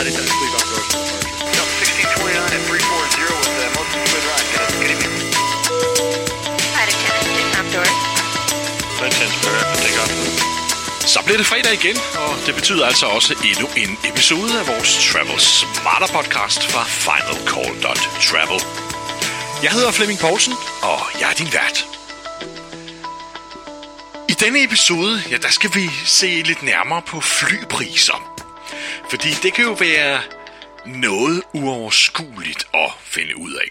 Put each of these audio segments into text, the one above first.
United Times, please on course for departure. No, 1629 at 340 with uh, most of the good ride. Good, good evening. Flight attendant, do top doors. Flight 10 square after takeoff. Så bliver det fredag igen, og det betyder altså også endnu en episode af vores Travel Smarter podcast fra finalcall.travel. Jeg hedder Flemming Poulsen, og jeg er din vært. I denne episode, ja, der skal vi se lidt nærmere på flypriser. Fordi det kan jo være noget uoverskueligt at finde ud af.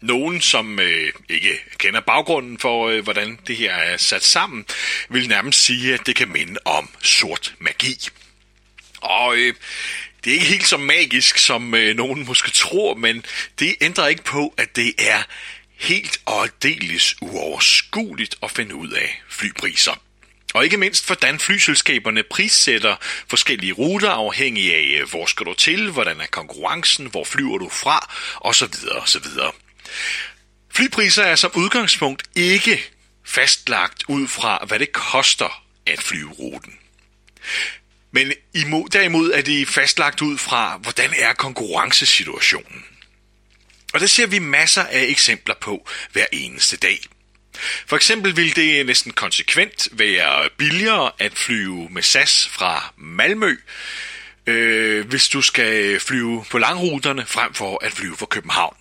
Nogen, som øh, ikke kender baggrunden for, øh, hvordan det her er sat sammen, vil nærmest sige, at det kan minde om sort magi. Og øh, det er ikke helt så magisk, som øh, nogen måske tror, men det ændrer ikke på, at det er helt og aldeles uoverskueligt at finde ud af flypriser. Og ikke mindst, hvordan flyselskaberne prissætter forskellige ruter afhængig af, øh, hvor skal du til, hvordan er konkurrencen, hvor flyver du fra, osv. osv. Flypriser er som udgangspunkt ikke fastlagt ud fra, hvad det koster at flyve ruten. Men imod, derimod er det fastlagt ud fra, hvordan er konkurrencesituationen. Og det ser vi masser af eksempler på hver eneste dag. For eksempel vil det næsten konsekvent være billigere at flyve med SAS fra Malmø, øh, hvis du skal flyve på langruterne frem for at flyve fra København.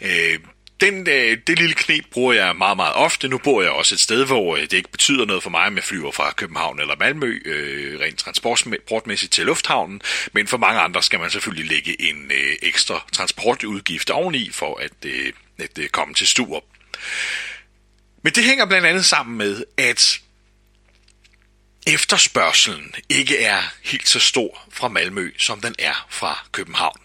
Øh, den, øh, det lille knep bruger jeg meget, meget ofte. Nu bor jeg også et sted, hvor øh, det ikke betyder noget for mig, om jeg flyver fra København eller Malmø, øh, rent transportmæssigt til lufthavnen. Men for mange andre skal man selvfølgelig lægge en øh, ekstra transportudgift oveni, for at, øh, at øh, komme til Sturup. Men det hænger blandt andet sammen med, at efterspørgselen ikke er helt så stor fra Malmø, som den er fra København.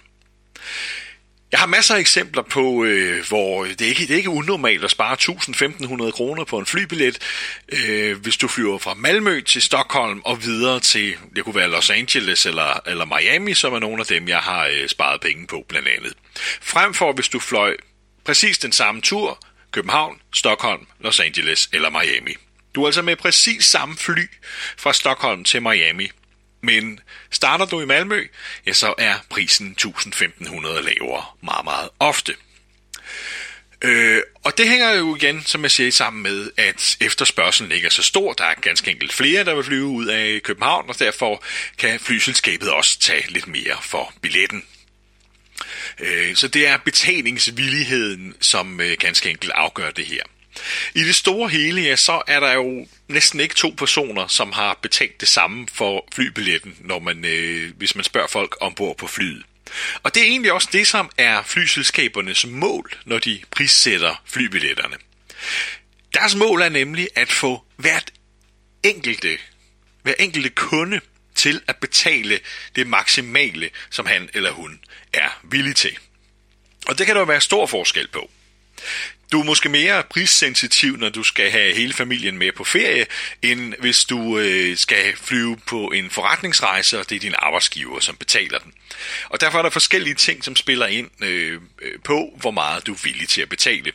Jeg har masser af eksempler på, øh, hvor det ikke det er ikke unormalt at spare 1.500 kroner på en flybillet, øh, hvis du flyver fra Malmø til Stockholm og videre til, det kunne være Los Angeles eller, eller Miami, som er nogle af dem, jeg har øh, sparet penge på blandt andet. Frem for, hvis du fløj præcis den samme tur, København, Stockholm, Los Angeles eller Miami. Du er altså med præcis samme fly fra Stockholm til Miami, men starter du i Malmø, ja, så er prisen 1500 lavere meget, meget ofte. Øh, og det hænger jo igen, som jeg siger, sammen med, at efterspørgselen ikke er så stor. Der er ganske enkelt flere, der vil flyve ud af København, og derfor kan flyselskabet også tage lidt mere for billetten. Øh, så det er betalingsvilligheden, som øh, ganske enkelt afgør det her. I det store hele, ja, så er der jo næsten ikke to personer, som har betalt det samme for flybilletten, når man, øh, hvis man spørger folk ombord på flyet. Og det er egentlig også det, som er flyselskabernes mål, når de prissætter flybilletterne. Deres mål er nemlig at få hvert enkelte, hver enkelte kunde til at betale det maksimale, som han eller hun er villig til. Og det kan der være stor forskel på. Du er måske mere prissensitiv, når du skal have hele familien med på ferie, end hvis du øh, skal flyve på en forretningsrejse, og det er din arbejdsgiver, som betaler den. Og derfor er der forskellige ting, som spiller ind øh, øh på, hvor meget du er villig til at betale.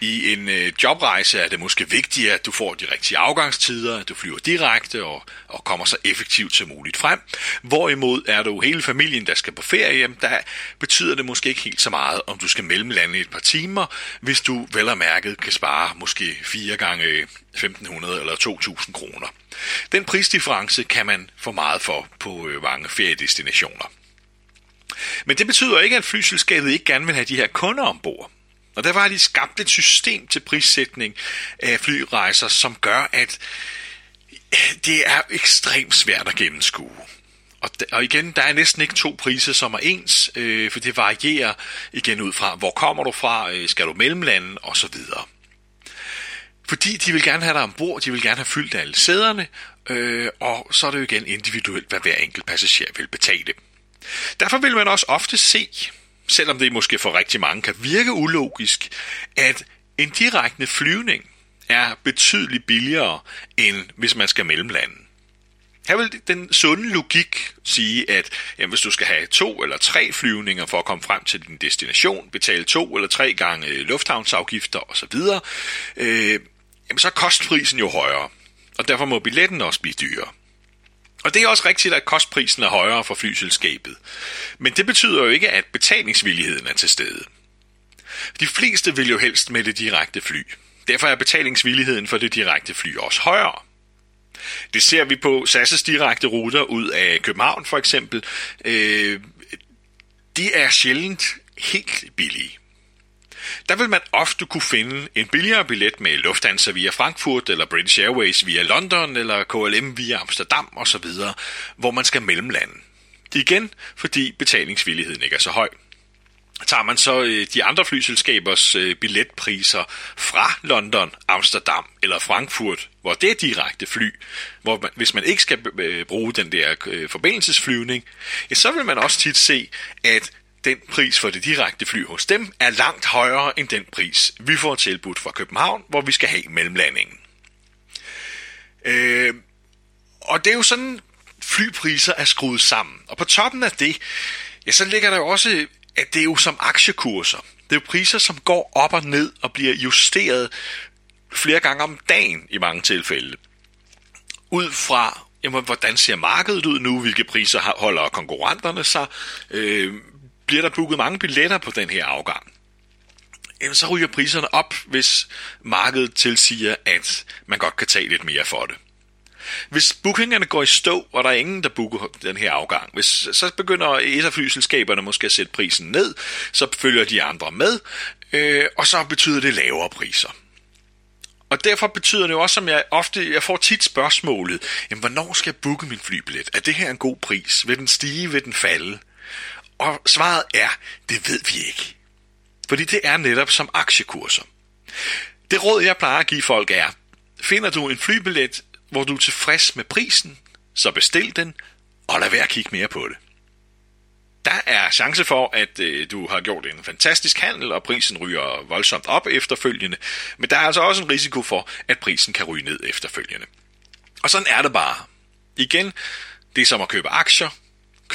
I en øh, jobrejse er det måske vigtigere, at du får de rigtige afgangstider, at du flyver direkte og, og kommer så effektivt som muligt frem. Hvorimod er du hele familien, der skal på ferie, der betyder det måske ikke helt så meget, om du skal mellemlande et par timer, hvis du vel og mærket kan spare måske fire gange 1500 eller 2000 kroner. Den prisdifference kan man få meget for på øh, mange feriedestinationer. Men det betyder ikke, at flyselskabet ikke gerne vil have de her kunder ombord. Og derfor har de skabt et system til prissætning af flyrejser, som gør, at øh, det er ekstremt svært at gennemskue. Og, og igen, der er næsten ikke to priser, som er ens, øh, for det varierer igen ud fra, hvor kommer du fra, øh, skal du mellemlande osv. Fordi de vil gerne have dig ombord, de vil gerne have fyldt alle sæderne, øh, og så er det jo igen individuelt, hvad hver enkelt passager vil betale. Derfor vil man også ofte se, selvom det måske for rigtig mange kan virke ulogisk, at en direkte flyvning er betydeligt billigere, end hvis man skal mellemlande. Her vil den sunde logik sige, at jamen, hvis du skal have to eller tre flyvninger for at komme frem til din destination, betale to eller tre gange lufthavnsafgifter osv., øh, jamen, så er kostprisen jo højere, og derfor må billetten også blive dyrere. Og det er også rigtigt, at kostprisen er højere for flyselskabet. Men det betyder jo ikke, at betalingsvilligheden er til stede. De fleste vil jo helst med det direkte fly. Derfor er betalingsvilligheden for det direkte fly også højere. Det ser vi på SAS' direkte ruter ud af København for eksempel. Øh, de er sjældent helt billige. Der vil man ofte kunne finde en billigere billet med Lufthansa via Frankfurt, eller British Airways via London, eller KLM via Amsterdam osv., hvor man skal mellemlande. Igen, fordi betalingsvilligheden ikke er så høj. Tager man så øh, de andre flyselskabers øh, billetpriser fra London, Amsterdam eller Frankfurt, hvor det er direkte fly, hvor man, hvis man ikke skal øh, bruge den der forbindelsesflyvning, ja, så vil man også tit se, at den pris for det direkte fly hos dem er langt højere end den pris, vi får tilbudt fra København, hvor vi skal have mellemlandingen. Øh, og det er jo sådan, flypriser er skruet sammen. Og på toppen af det, ja, så ligger der jo også, at det er jo som aktiekurser. Det er jo priser, som går op og ned og bliver justeret flere gange om dagen i mange tilfælde. Ud fra, jamen, hvordan ser markedet ud nu, hvilke priser holder konkurrenterne sig, øh, bliver der booket mange billetter på den her afgang, jamen så ryger priserne op, hvis markedet tilsiger, at man godt kan tage lidt mere for det. Hvis bookingerne går i stå, og der er ingen, der booker den her afgang, hvis, så begynder et af flyselskaberne måske at sætte prisen ned, så følger de andre med, øh, og så betyder det lavere priser. Og derfor betyder det jo også, som jeg ofte, jeg får tit spørgsmålet, jamen, hvornår skal jeg booke min flybillet? Er det her en god pris? Vil den stige? Vil den falde? Og svaret er, det ved vi ikke. Fordi det er netop som aktiekurser. Det råd, jeg plejer at give folk er, finder du en flybillet, hvor du er tilfreds med prisen, så bestil den, og lad være at kigge mere på det. Der er chance for, at øh, du har gjort en fantastisk handel, og prisen ryger voldsomt op efterfølgende, men der er altså også en risiko for, at prisen kan ryge ned efterfølgende. Og sådan er det bare. Igen, det er som at købe aktier.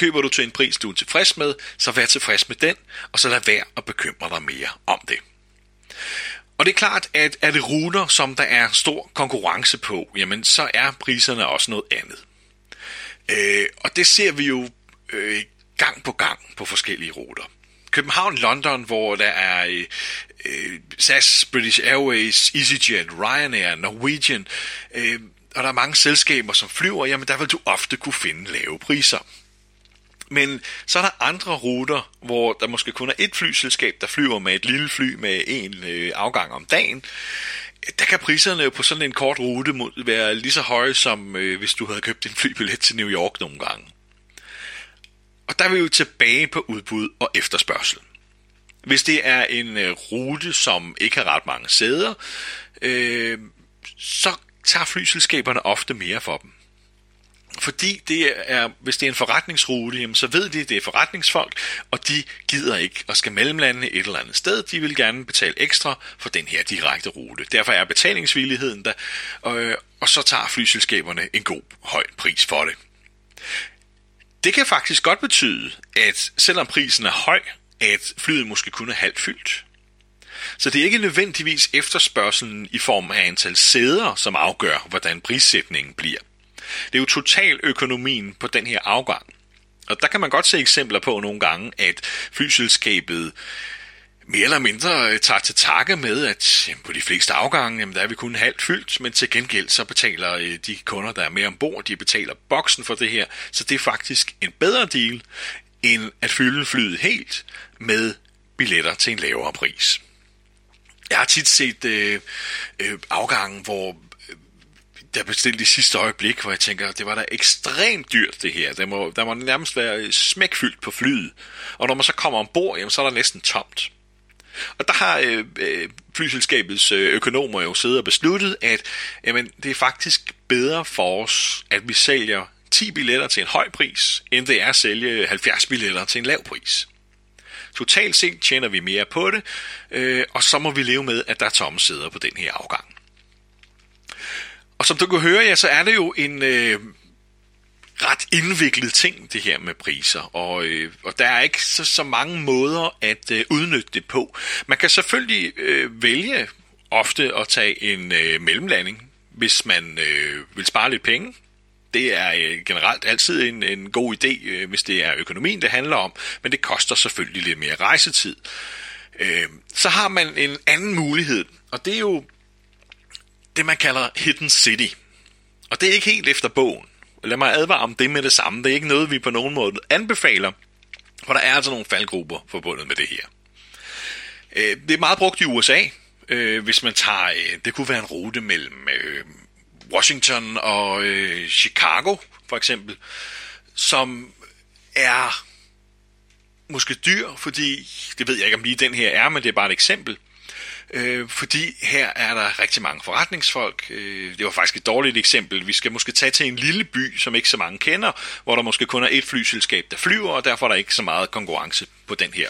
Køber du til en pris, du er tilfreds med, så vær tilfreds med den, og så lad være at bekymre dig mere om det. Og det er klart, at er det ruter, som der er stor konkurrence på, jamen så er priserne også noget andet. Øh, og det ser vi jo øh, gang på gang på forskellige ruter. København-London, hvor der er øh, øh, SAS, British Airways, EasyJet, Ryanair, Norwegian, øh, og der er mange selskaber, som flyver, jamen der vil du ofte kunne finde lave priser. Men så er der andre ruter, hvor der måske kun er et flyselskab, der flyver med et lille fly med en øh, afgang om dagen. Der kan priserne på sådan en kort rute være lige så høje, som øh, hvis du havde købt en flybillet til New York nogle gange. Og der er vi jo tilbage på udbud og efterspørgsel. Hvis det er en øh, rute, som ikke har ret mange sæder, øh, så tager flyselskaberne ofte mere for dem fordi det er, hvis det er en forretningsrute, jamen, så ved de, at det er forretningsfolk, og de gider ikke at skal mellemlande et eller andet sted. De vil gerne betale ekstra for den her direkte rute. Derfor er betalingsvilligheden der, og, øh, og så tager flyselskaberne en god høj pris for det. Det kan faktisk godt betyde, at selvom prisen er høj, at flyet måske kun er halvt fyldt. Så det er ikke nødvendigvis efterspørgselen i form af antal sæder, som afgør, hvordan prissætningen bliver. Det er jo totaløkonomien på den her afgang. Og der kan man godt se eksempler på nogle gange, at flyselskabet mere eller mindre øh, tager til takke med, at jamen, på de fleste afgange, jamen, der er vi kun halvt fyldt, men til gengæld så betaler øh, de kunder, der er med ombord, de betaler boksen for det her, så det er faktisk en bedre deal, end at fylde flyet helt med billetter til en lavere pris. Jeg har tit set øh, øh, afgangen, hvor der bestilte i sidste øjeblik, hvor jeg tænker, det var da ekstremt dyrt det her. Der må, der må nærmest være smækfyldt på flyet. Og når man så kommer ombord, jamen, så er der næsten tomt. Og der har øh, øh, flyselskabets øh, økonomer jo siddet og besluttet, at jamen, det er faktisk bedre for os, at vi sælger 10 billetter til en høj pris, end det er at sælge 70 billetter til en lav pris. Totalt set tjener vi mere på det, øh, og så må vi leve med, at der er tomme sæder på den her afgang. Og som du kan høre, ja, så er det jo en øh, ret indviklet ting, det her med priser. Og, øh, og der er ikke så, så mange måder at øh, udnytte det på. Man kan selvfølgelig øh, vælge ofte at tage en øh, mellemlanding, hvis man øh, vil spare lidt penge. Det er øh, generelt altid en, en god idé, øh, hvis det er økonomien, det handler om, men det koster selvfølgelig lidt mere rejsetid. Øh, så har man en anden mulighed, og det er jo det, man kalder Hidden City. Og det er ikke helt efter bogen. Lad mig advare om det med det samme. Det er ikke noget, vi på nogen måde anbefaler, for der er altså nogle faldgrupper forbundet med det her. Øh, det er meget brugt i USA, øh, hvis man tager, øh, det kunne være en rute mellem Washington og Chicago, for eksempel, som er måske dyr, fordi, det ved jeg ikke om lige den her er, men det er bare et eksempel. Øh, fordi her er der rigtig mange forretningsfolk. Øh, det var faktisk et dårligt eksempel. Vi skal måske tage til en lille by, som ikke så mange kender, hvor der måske kun er et flyselskab, der flyver, og derfor er der ikke så meget konkurrence på den her.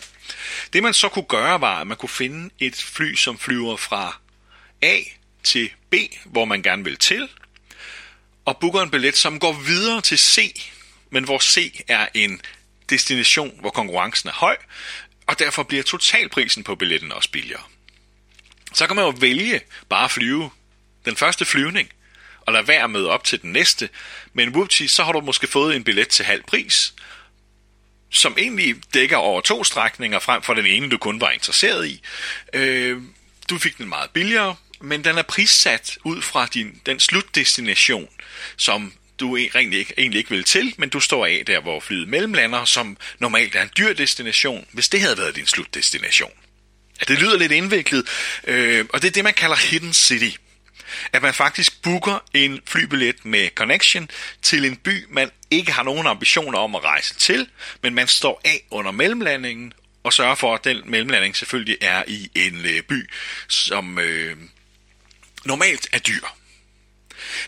Det man så kunne gøre, var, at man kunne finde et fly, som flyver fra A til B, hvor man gerne vil til, og booker en billet, som går videre til C, men hvor C er en destination, hvor konkurrencen er høj, og derfor bliver totalprisen på billetten også billigere. Så kan man jo vælge bare at flyve den første flyvning, og lade være med op til den næste, men whoopty, så har du måske fået en billet til halv pris, som egentlig dækker over to strækninger frem for den ene, du kun var interesseret i. Øh, du fik den meget billigere, men den er prissat ud fra din, den slutdestination, som du egentlig ikke, egentlig ikke vil til, men du står af der, hvor flyet mellemlander, som normalt er en dyr destination, hvis det havde været din slutdestination. Det lyder lidt indviklet, øh, og det er det, man kalder Hidden City. At man faktisk booker en flybillet med connection til en by, man ikke har nogen ambitioner om at rejse til, men man står af under mellemlandingen og sørger for, at den mellemlanding selvfølgelig er i en øh, by, som øh, normalt er dyr.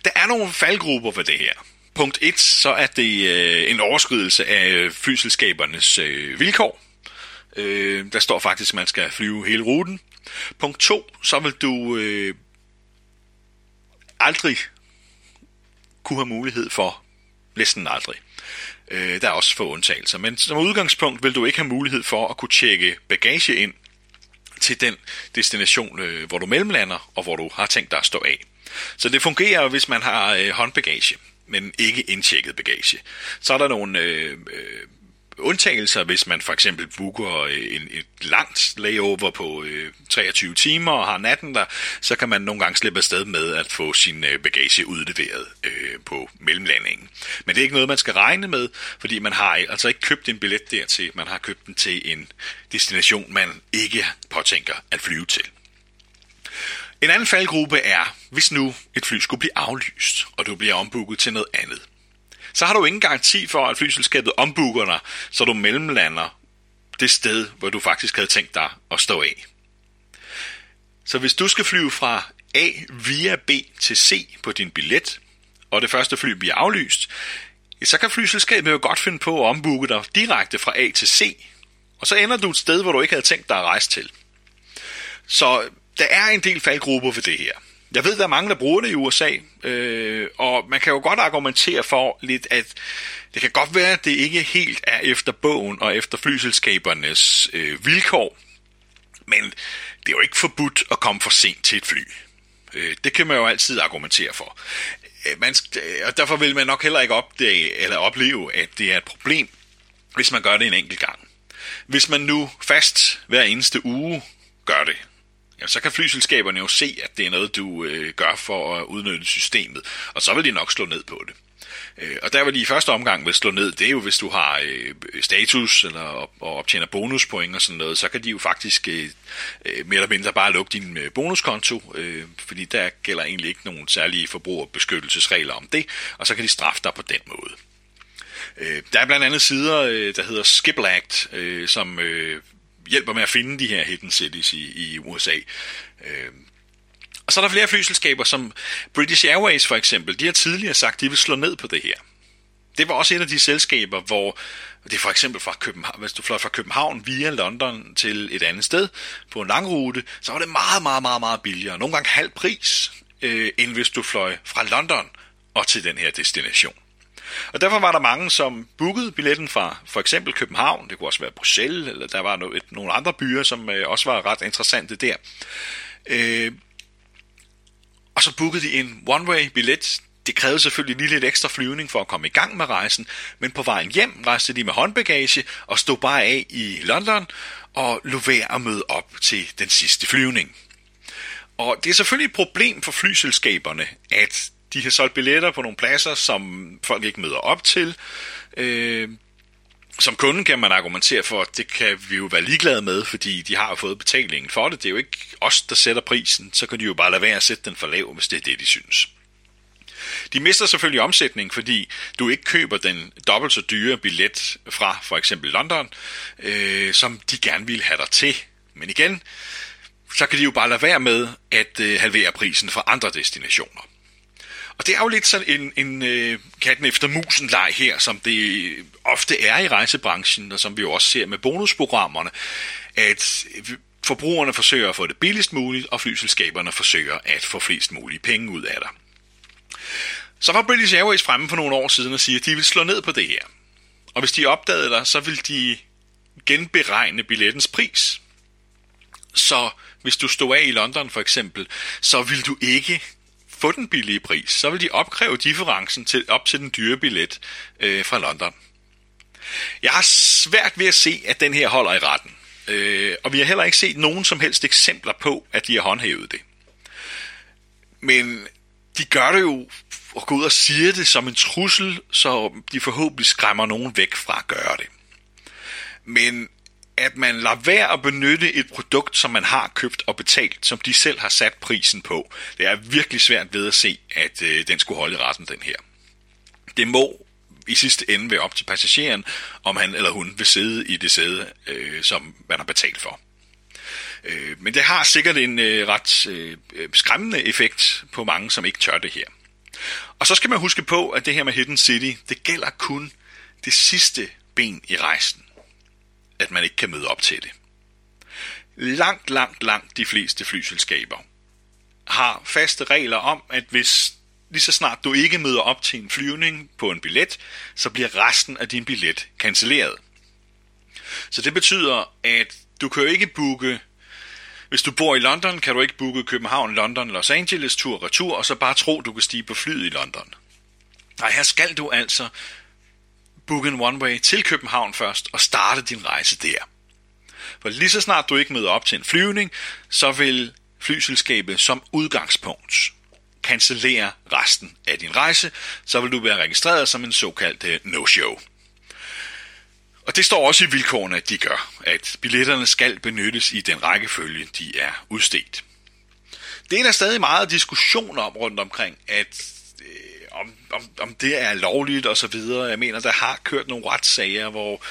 Der er nogle faldgrupper ved det her. Punkt 1, så er det øh, en overskridelse af øh, flyselskabernes øh, vilkår. Øh, der står faktisk, at man skal flyve hele ruten. Punkt 2, så vil du øh, aldrig kunne have mulighed for, næsten aldrig, øh, der er også få undtagelser, men som udgangspunkt vil du ikke have mulighed for at kunne tjekke bagage ind til den destination, øh, hvor du mellemlander, og hvor du har tænkt dig at stå af. Så det fungerer, hvis man har øh, håndbagage, men ikke indtjekket bagage. Så er der nogle øh, øh, undtagelser, hvis man for eksempel booker øh, en, et langt layover på øh, 23 timer og har natten der, så kan man nogle gange slippe afsted med at få sin øh, bagage udleveret øh, på mellemlandingen. Men det er ikke noget, man skal regne med, fordi man har altså ikke købt en billet dertil, man har købt den til en destination, man ikke påtænker at flyve til. En anden faldgruppe er, hvis nu et fly skulle blive aflyst, og du bliver ombooket til noget andet så har du ingen garanti for, at flyselskabet ombooker dig, så du mellemlander det sted, hvor du faktisk havde tænkt dig at stå af. Så hvis du skal flyve fra A via B til C på din billet, og det første fly bliver aflyst, så kan flyselskabet jo godt finde på at ombooke dig direkte fra A til C, og så ender du et sted, hvor du ikke havde tænkt dig at rejse til. Så der er en del faldgrupper ved det her. Jeg ved, der er mange, der bruger det i USA, øh, og man kan jo godt argumentere for lidt, at det kan godt være, at det ikke helt er efter bogen og efter flyselskabernes øh, vilkår, men det er jo ikke forbudt at komme for sent til et fly. Øh, det kan man jo altid argumentere for. Øh, man, øh, og derfor vil man nok heller ikke opdage eller opleve, at det er et problem, hvis man gør det en enkelt gang. Hvis man nu fast hver eneste uge gør det, så kan flyselskaberne jo se, at det er noget, du øh, gør for at udnytte systemet, og så vil de nok slå ned på det. Øh, og der vil de i første omgang vil slå ned, det er jo, hvis du har øh, status eller og optjener bonuspoint og sådan noget, så kan de jo faktisk øh, øh, mere eller mindre bare lukke din øh, bonuskonto, øh, fordi der gælder egentlig ikke nogen særlige forbrugerbeskyttelsesregler om det, og så kan de straffe dig på den måde. Øh, der er blandt andet sider, øh, der hedder Skiplact, øh, som øh, hjælper med at finde de her hidden cities i, i USA. Øh, og så er der flere flyselskaber, som British Airways for eksempel, de har tidligere sagt, de vil slå ned på det her. Det var også et af de selskaber, hvor det er for eksempel fra København, hvis du fløj fra København via London til et andet sted på en lang rute, så var det meget, meget, meget, meget billigere. Nogle gange halv pris, øh, end hvis du fløj fra London og til den her destination. Og derfor var der mange, som bookede billetten fra for eksempel København, det kunne også være Bruxelles, eller der var noget, et, nogle andre byer, som øh, også var ret interessante der. Øh, og så bookede de en one-way billet det krævede selvfølgelig lige lidt ekstra flyvning for at komme i gang med rejsen, men på vejen hjem rejste de med håndbagage og stod bare af i London og lå være at møde op til den sidste flyvning. Og det er selvfølgelig et problem for flyselskaberne, at de har solgt billetter på nogle pladser, som folk ikke møder op til. Øh, som kunde kan man argumentere for, at det kan vi jo være ligeglade med, fordi de har jo fået betalingen for det. Det er jo ikke os, der sætter prisen, så kan de jo bare lade være at sætte den for lav, hvis det er det, de synes. De mister selvfølgelig omsætning, fordi du ikke køber den dobbelt så dyre billet fra for eksempel London, øh, som de gerne ville have dig til. Men igen, så kan de jo bare lade være med at øh, halvere prisen for andre destinationer. Og det er jo lidt sådan en, en øh, katten efter musen leg her, som det ofte er i rejsebranchen, og som vi jo også ser med bonusprogrammerne, at forbrugerne forsøger at få det billigst muligt, og flyselskaberne forsøger at få flest mulige penge ud af dig. Så var British Airways fremme for nogle år siden og sige, at de vil slå ned på det her. Og hvis de opdagede dig, så vil de genberegne billettens pris. Så hvis du stod af i London for eksempel, så vil du ikke få den billige pris. Så vil de opkræve differencen til, op til den dyre billet øh, fra London. Jeg har svært ved at se, at den her holder i retten. Øh, og vi har heller ikke set nogen som helst eksempler på, at de har håndhævet det. Men de gør det jo og går ud og siger det som en trussel, så de forhåbentlig skræmmer nogen væk fra at gøre det. Men at man lader være at benytte et produkt, som man har købt og betalt, som de selv har sat prisen på, det er virkelig svært ved at se, at øh, den skulle holde i retten, den her. Det må i sidste ende være op til passageren, om han eller hun vil sidde i det sæde, øh, som man har betalt for. Øh, men det har sikkert en øh, ret øh, skræmmende effekt på mange, som ikke tør det her. Og så skal man huske på, at det her med Hidden City, det gælder kun det sidste ben i rejsen. At man ikke kan møde op til det. Langt, langt, langt de fleste flyselskaber har faste regler om, at hvis lige så snart du ikke møder op til en flyvning på en billet, så bliver resten af din billet cancelleret. Så det betyder, at du kan jo ikke booke hvis du bor i London, kan du ikke booke København, London, Los Angeles tur retur, og så bare tro, du kan stige på flyet i London. Nej, her skal du altså booke en one-way til København først, og starte din rejse der. For lige så snart du ikke møder op til en flyvning, så vil flyselskabet som udgangspunkt cancellere resten af din rejse, så vil du være registreret som en såkaldt øh, no-show. Og det står også i vilkårene, at de gør, at billetterne skal benyttes i den rækkefølge, de er udstedt. Det er der stadig meget diskussion om rundt omkring, at øh, om, om, det er lovligt og så videre. Jeg mener, der har kørt nogle retssager, hvor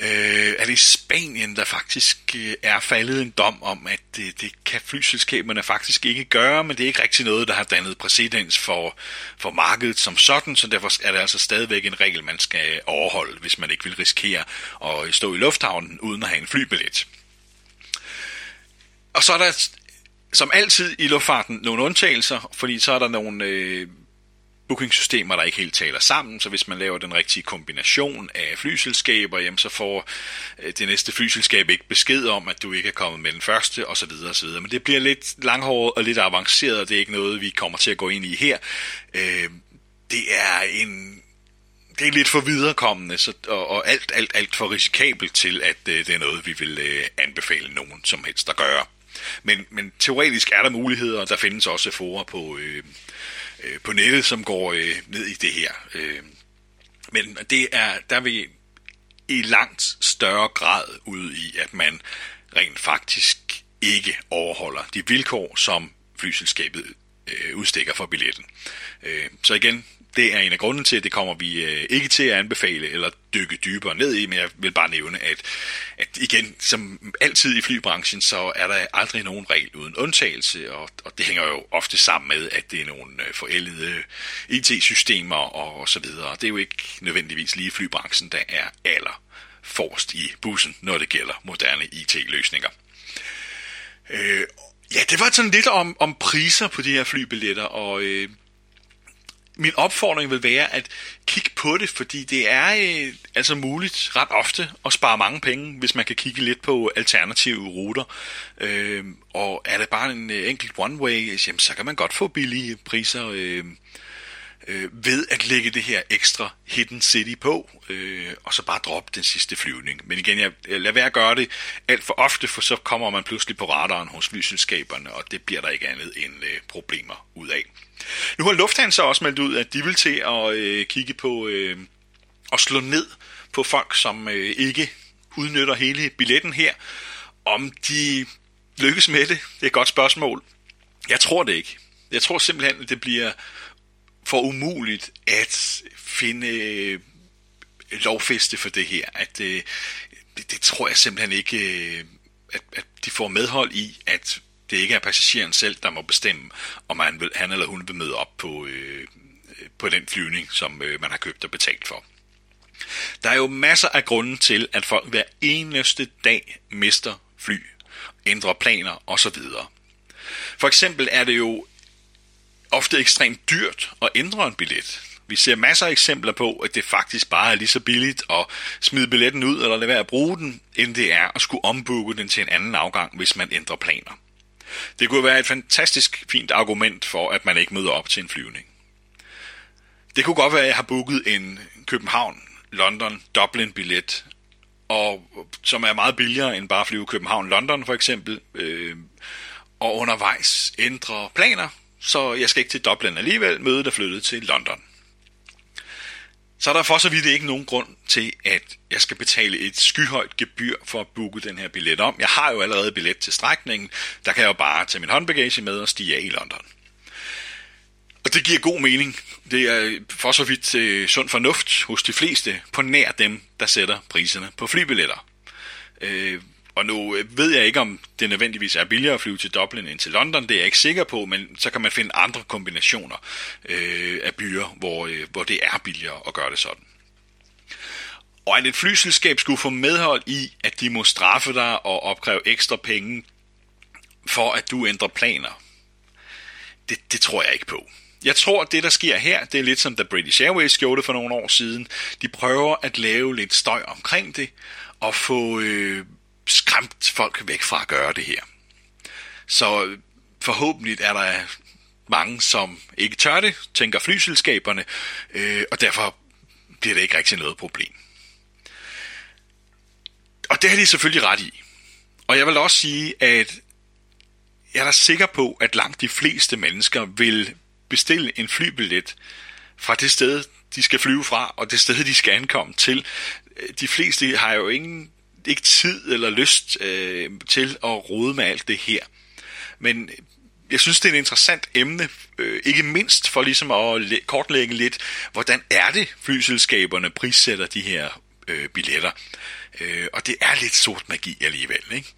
øh, er det i Spanien, der faktisk øh, er faldet en dom om, at det, det kan flyselskaberne faktisk ikke gøre, men det er ikke rigtig noget, der har dannet præcedens for, for markedet som sådan, så derfor er det altså stadigvæk en regel, man skal overholde, hvis man ikke vil risikere at stå i lufthavnen uden at have en flybillet. Og så er der som altid i luftfarten nogle undtagelser, fordi så er der nogle øh, bookingsystemer, der ikke helt taler sammen, så hvis man laver den rigtige kombination af flyselskaber, jamen så får øh, det næste flyselskab ikke besked om, at du ikke er kommet med den første, osv. osv. Men det bliver lidt langhåret og lidt avanceret, og det er ikke noget, vi kommer til at gå ind i her. Øh, det er en det er lidt for viderekommende, så, og, og alt, alt, alt for risikabelt til, at øh, det er noget, vi vil øh, anbefale nogen som helst at gøre. Men, men teoretisk er der muligheder, og der findes også forer på, øh, øh, på nettet, som går øh, ned i det her. Øh, men det er, der er vi i langt større grad ude i, at man rent faktisk ikke overholder de vilkår, som flyselskabet øh, udstikker for billetten. Øh, så igen, det er en af grunden til, at det kommer vi øh, ikke til at anbefale eller dykke dybere ned i, men jeg vil bare nævne, at, at igen, som altid i flybranchen, så er der aldrig nogen regel uden undtagelse, og, og det hænger jo ofte sammen med, at det er nogle øh, forældede øh, IT-systemer og, og så videre. Det er jo ikke nødvendigvis lige flybranchen, der er aller forrest i bussen, når det gælder moderne IT-løsninger. Øh, ja, det var sådan lidt om, om priser på de her flybilletter, og øh, min opfordring vil være at kigge på det, fordi det er øh, altså muligt ret ofte at spare mange penge, hvis man kan kigge lidt på alternative ruter. Øh, og er det bare en øh, enkelt one-way, øh, jamen, så kan man godt få billige priser. Øh, øh, ved at lægge det her ekstra Hidden City på, øh, og så bare droppe den sidste flyvning. Men igen, jeg, jeg lader være at gøre det alt for ofte, for så kommer man pludselig på radaren hos flyselskaberne, og det bliver der ikke andet end øh, problemer ud af. Nu har Lufthansa også meldt ud, at de vil til at øh, kigge på øh, slå ned på folk, som øh, ikke udnytter hele billetten her. Om de lykkes med det, det er et godt spørgsmål. Jeg tror det ikke. Jeg tror simpelthen, at det bliver for umuligt at finde øh, lovfeste for det her. At, øh, det, det tror jeg simpelthen ikke, øh, at, at de får medhold i, at det ikke er passageren selv, der må bestemme, om han, vil, han eller hun vil møde op på, øh, på den flyvning, som øh, man har købt og betalt for. Der er jo masser af grunde til, at folk hver eneste dag mister fly, ændrer planer osv. For eksempel er det jo ofte ekstremt dyrt at ændre en billet. Vi ser masser af eksempler på, at det faktisk bare er lige så billigt at smide billetten ud eller lade være at bruge den, end det er at skulle ombooke den til en anden afgang, hvis man ændrer planer. Det kunne være et fantastisk fint argument for, at man ikke møder op til en flyvning. Det kunne godt være, at jeg har booket en København, London, Dublin billet, og, som er meget billigere end bare at flyve København-London for eksempel, øh, og undervejs ændre planer, så jeg skal ikke til Dublin alligevel, mødet er flyttet til London. Så er der for så vidt ikke nogen grund til, at jeg skal betale et skyhøjt gebyr for at booke den her billet om. Jeg har jo allerede billet til strækningen, der kan jeg jo bare tage min håndbagage med og stige af i London. Og det giver god mening. Det er for så vidt øh, sund fornuft hos de fleste, på nær dem, der sætter priserne på flybilletter. Øh, og nu øh, ved jeg ikke, om det nødvendigvis er billigere at flyve til Dublin end til London, det er jeg ikke sikker på, men så kan man finde andre kombinationer øh, af byer, hvor, øh, hvor det er billigere at gøre det sådan. Og at et flyselskab skulle få medhold i, at de må straffe dig og opkræve ekstra penge for, at du ændrer planer, det, det tror jeg ikke på. Jeg tror, at det, der sker her, det er lidt som da British Airways gjorde det for nogle år siden. De prøver at lave lidt støj omkring det, og få øh, skræmt folk væk fra at gøre det her. Så forhåbentlig er der mange, som ikke tør det, tænker flyselskaberne, øh, og derfor bliver det ikke rigtig noget problem. Og det har de selvfølgelig ret i. Og jeg vil også sige, at jeg er da sikker på, at langt de fleste mennesker vil bestille en flybillet fra det sted, de skal flyve fra, og det sted, de skal ankomme til. De fleste har jo ingen ikke tid eller lyst øh, til at rode med alt det her. Men jeg synes, det er et interessant emne, øh, ikke mindst for ligesom at kortlægge lidt, hvordan er det, flyselskaberne prissætter de her øh, billetter. Øh, og det er lidt sort magi alligevel, ikke?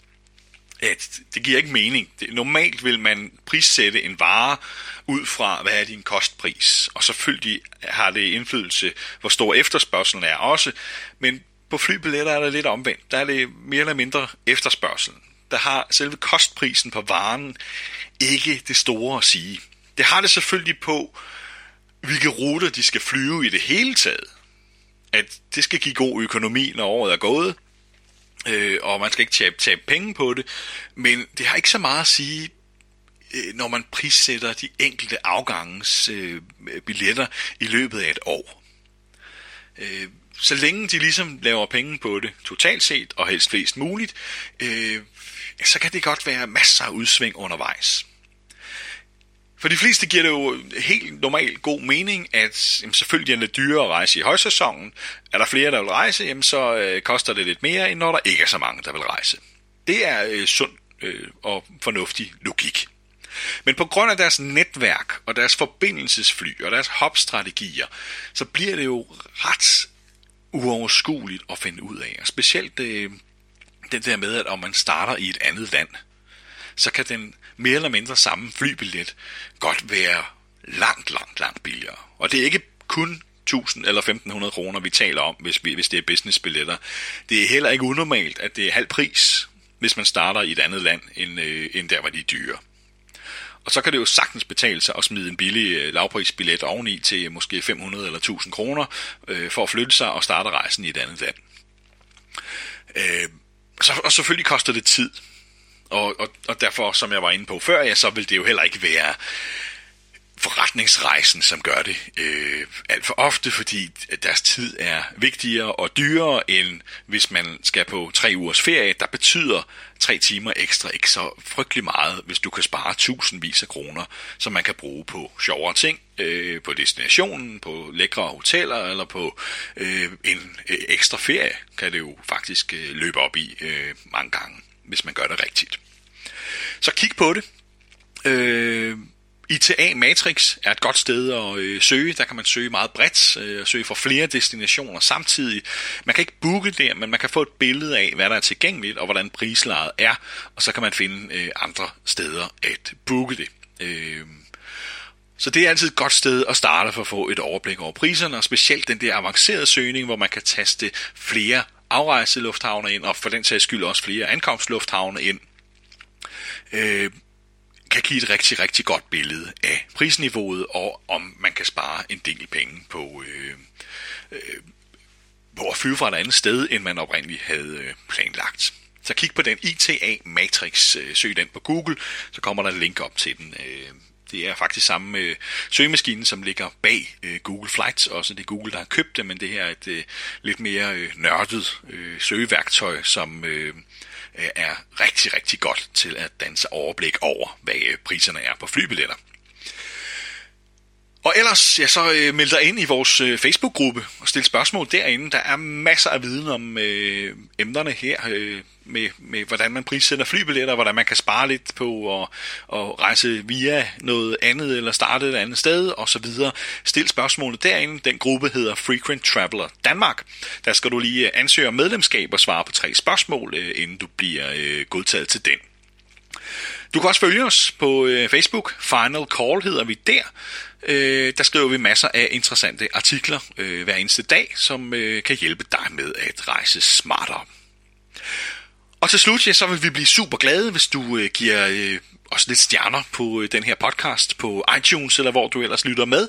At det giver ikke mening. Det, normalt vil man prissætte en vare ud fra, hvad er din kostpris. Og selvfølgelig har det indflydelse, hvor stor efterspørgselen er også. Men på flybilletter er det lidt omvendt. Der er det mere eller mindre efterspørgselen. Der har selve kostprisen på varen ikke det store at sige. Det har det selvfølgelig på, hvilke ruter de skal flyve i det hele taget. At det skal give god økonomi, når året er gået, øh, og man skal ikke tabe, tabe penge på det. Men det har ikke så meget at sige, øh, når man prissætter de enkelte afgangs øh, billetter i løbet af et år. Øh, så længe de ligesom laver penge på det totalt set, og helst flest muligt, øh, så kan det godt være masser af udsving undervejs. For de fleste giver det jo helt normalt god mening, at jamen, selvfølgelig er det dyrere at rejse i højsæsonen. Er der flere, der vil rejse, jamen, så øh, koster det lidt mere, end når der ikke er så mange, der vil rejse. Det er øh, sund øh, og fornuftig logik. Men på grund af deres netværk og deres forbindelsesfly og deres hopstrategier, så bliver det jo ret uoverskueligt at finde ud af. Og specielt øh, det der med, at om man starter i et andet land, så kan den mere eller mindre samme flybillet godt være langt, langt, langt billigere. Og det er ikke kun 1000 eller 1500 kroner, vi taler om, hvis, vi, hvis det er businessbilletter. Det er heller ikke unormalt, at det er halv pris, hvis man starter i et andet land, end, øh, end der, hvor de er dyre. Og så kan det jo sagtens betale sig at smide en billig øh, lavprisbillet oveni til måske 500 eller 1000 kroner øh, for at flytte sig og starte rejsen i et andet land. Øh, så, og selvfølgelig koster det tid. Og, og, og derfor, som jeg var inde på før, ja, så vil det jo heller ikke være forretningsrejsen, som gør det øh, alt for ofte, fordi deres tid er vigtigere og dyrere, end hvis man skal på tre ugers ferie. Der betyder tre timer ekstra ikke så frygtelig meget, hvis du kan spare tusindvis af kroner, som man kan bruge på sjovere ting, øh, på destinationen, på lækre hoteller eller på øh, en øh, ekstra ferie, kan det jo faktisk øh, løbe op i øh, mange gange, hvis man gør det rigtigt. Så kig på det. Øh, ITA Matrix er et godt sted at øh, søge. Der kan man søge meget bredt, øh, søge for flere destinationer samtidig. Man kan ikke booke der, men man kan få et billede af, hvad der er tilgængeligt, og hvordan prislaget er, og så kan man finde øh, andre steder at booke det. Øh, så det er altid et godt sted at starte for at få et overblik over priserne, og specielt den der avancerede søgning, hvor man kan taste flere afrejselufthavne ind, og for den sags skyld også flere ankomstlufthavne ind. Øh, kan give et rigtig, rigtig godt billede af prisniveauet, og om man kan spare en del penge på, øh, øh, på at flyve fra et andet sted, end man oprindeligt havde øh, planlagt. Så kig på den ITA Matrix, øh, søg den på Google, så kommer der et link op til den. Øh, det er faktisk samme øh, søgemaskine, som ligger bag øh, Google Flights. Også det er Google, der har købt det, men det her er et øh, lidt mere øh, nørdet øh, søgeværktøj, som øh, er rigtig, rigtig godt til at danse overblik over, hvad øh, priserne er på flybilletter. Og ellers, ja, så øh, meld dig ind i vores øh, Facebook-gruppe og stil spørgsmål derinde. Der er masser af viden om øh, emnerne her, øh, med, med hvordan man prissætter flybilletter, hvordan man kan spare lidt på at, og rejse via noget andet, eller starte et andet sted, og så videre. Stil spørgsmålet derinde. Den gruppe hedder Frequent Traveler Danmark. Der skal du lige øh, ansøge om medlemskab og svare på tre spørgsmål, øh, inden du bliver øh, godtaget til den. Du kan også følge os på øh, Facebook. Final Call hedder vi der. Øh, der skriver vi masser af interessante artikler øh, hver eneste dag, som øh, kan hjælpe dig med at rejse smartere. Og til slut, ja, så vil vi blive super glade, hvis du øh, giver øh, os lidt stjerner på øh, den her podcast på iTunes, eller hvor du ellers lytter med.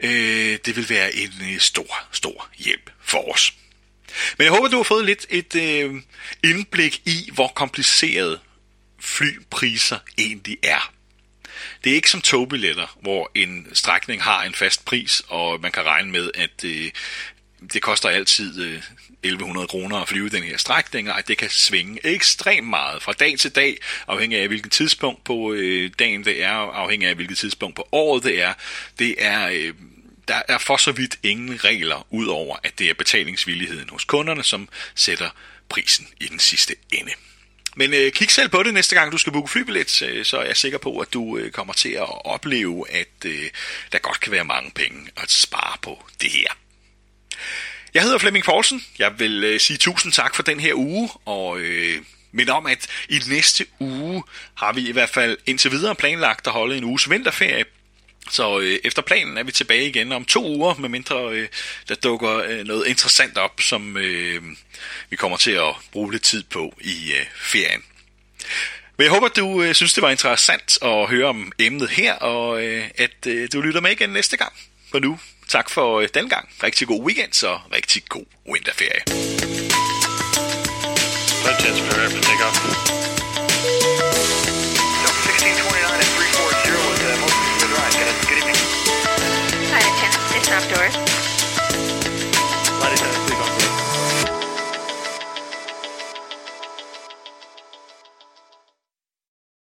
Øh, det vil være en øh, stor, stor hjælp for os. Men jeg håber, du har fået lidt et øh, indblik i, hvor kompliceret flypriser egentlig er. Det er ikke som togbilletter, hvor en strækning har en fast pris, og man kan regne med, at øh, det koster altid øh, 1100 kroner at flyve den her strækning, og det kan svinge ekstremt meget fra dag til dag, afhængig af hvilket tidspunkt på øh, dagen det er, afhængig af hvilket tidspunkt på året det er. Det er øh, der er for så vidt ingen regler, udover at det er betalingsvilligheden hos kunderne, som sætter prisen i den sidste ende. Men øh, kig selv på det næste gang, du skal booke flybillet, øh, så er jeg sikker på, at du øh, kommer til at opleve, at øh, der godt kan være mange penge at spare på det her. Jeg hedder Flemming Poulsen. Jeg vil øh, sige tusind tak for den her uge, og øh, minde om, at i næste uge har vi i hvert fald indtil videre planlagt at holde en uges vinterferie så øh, efter planen er vi tilbage igen om to uger, medmindre øh, der dukker øh, noget interessant op, som øh, vi kommer til at bruge lidt tid på i øh, ferien. Men jeg håber, du øh, synes, det var interessant at høre om emnet her, og øh, at øh, du lytter med igen næste gang. For nu, tak for øh, den gang. Rigtig god weekend, og rigtig god vinterferie. That's 10's prepare.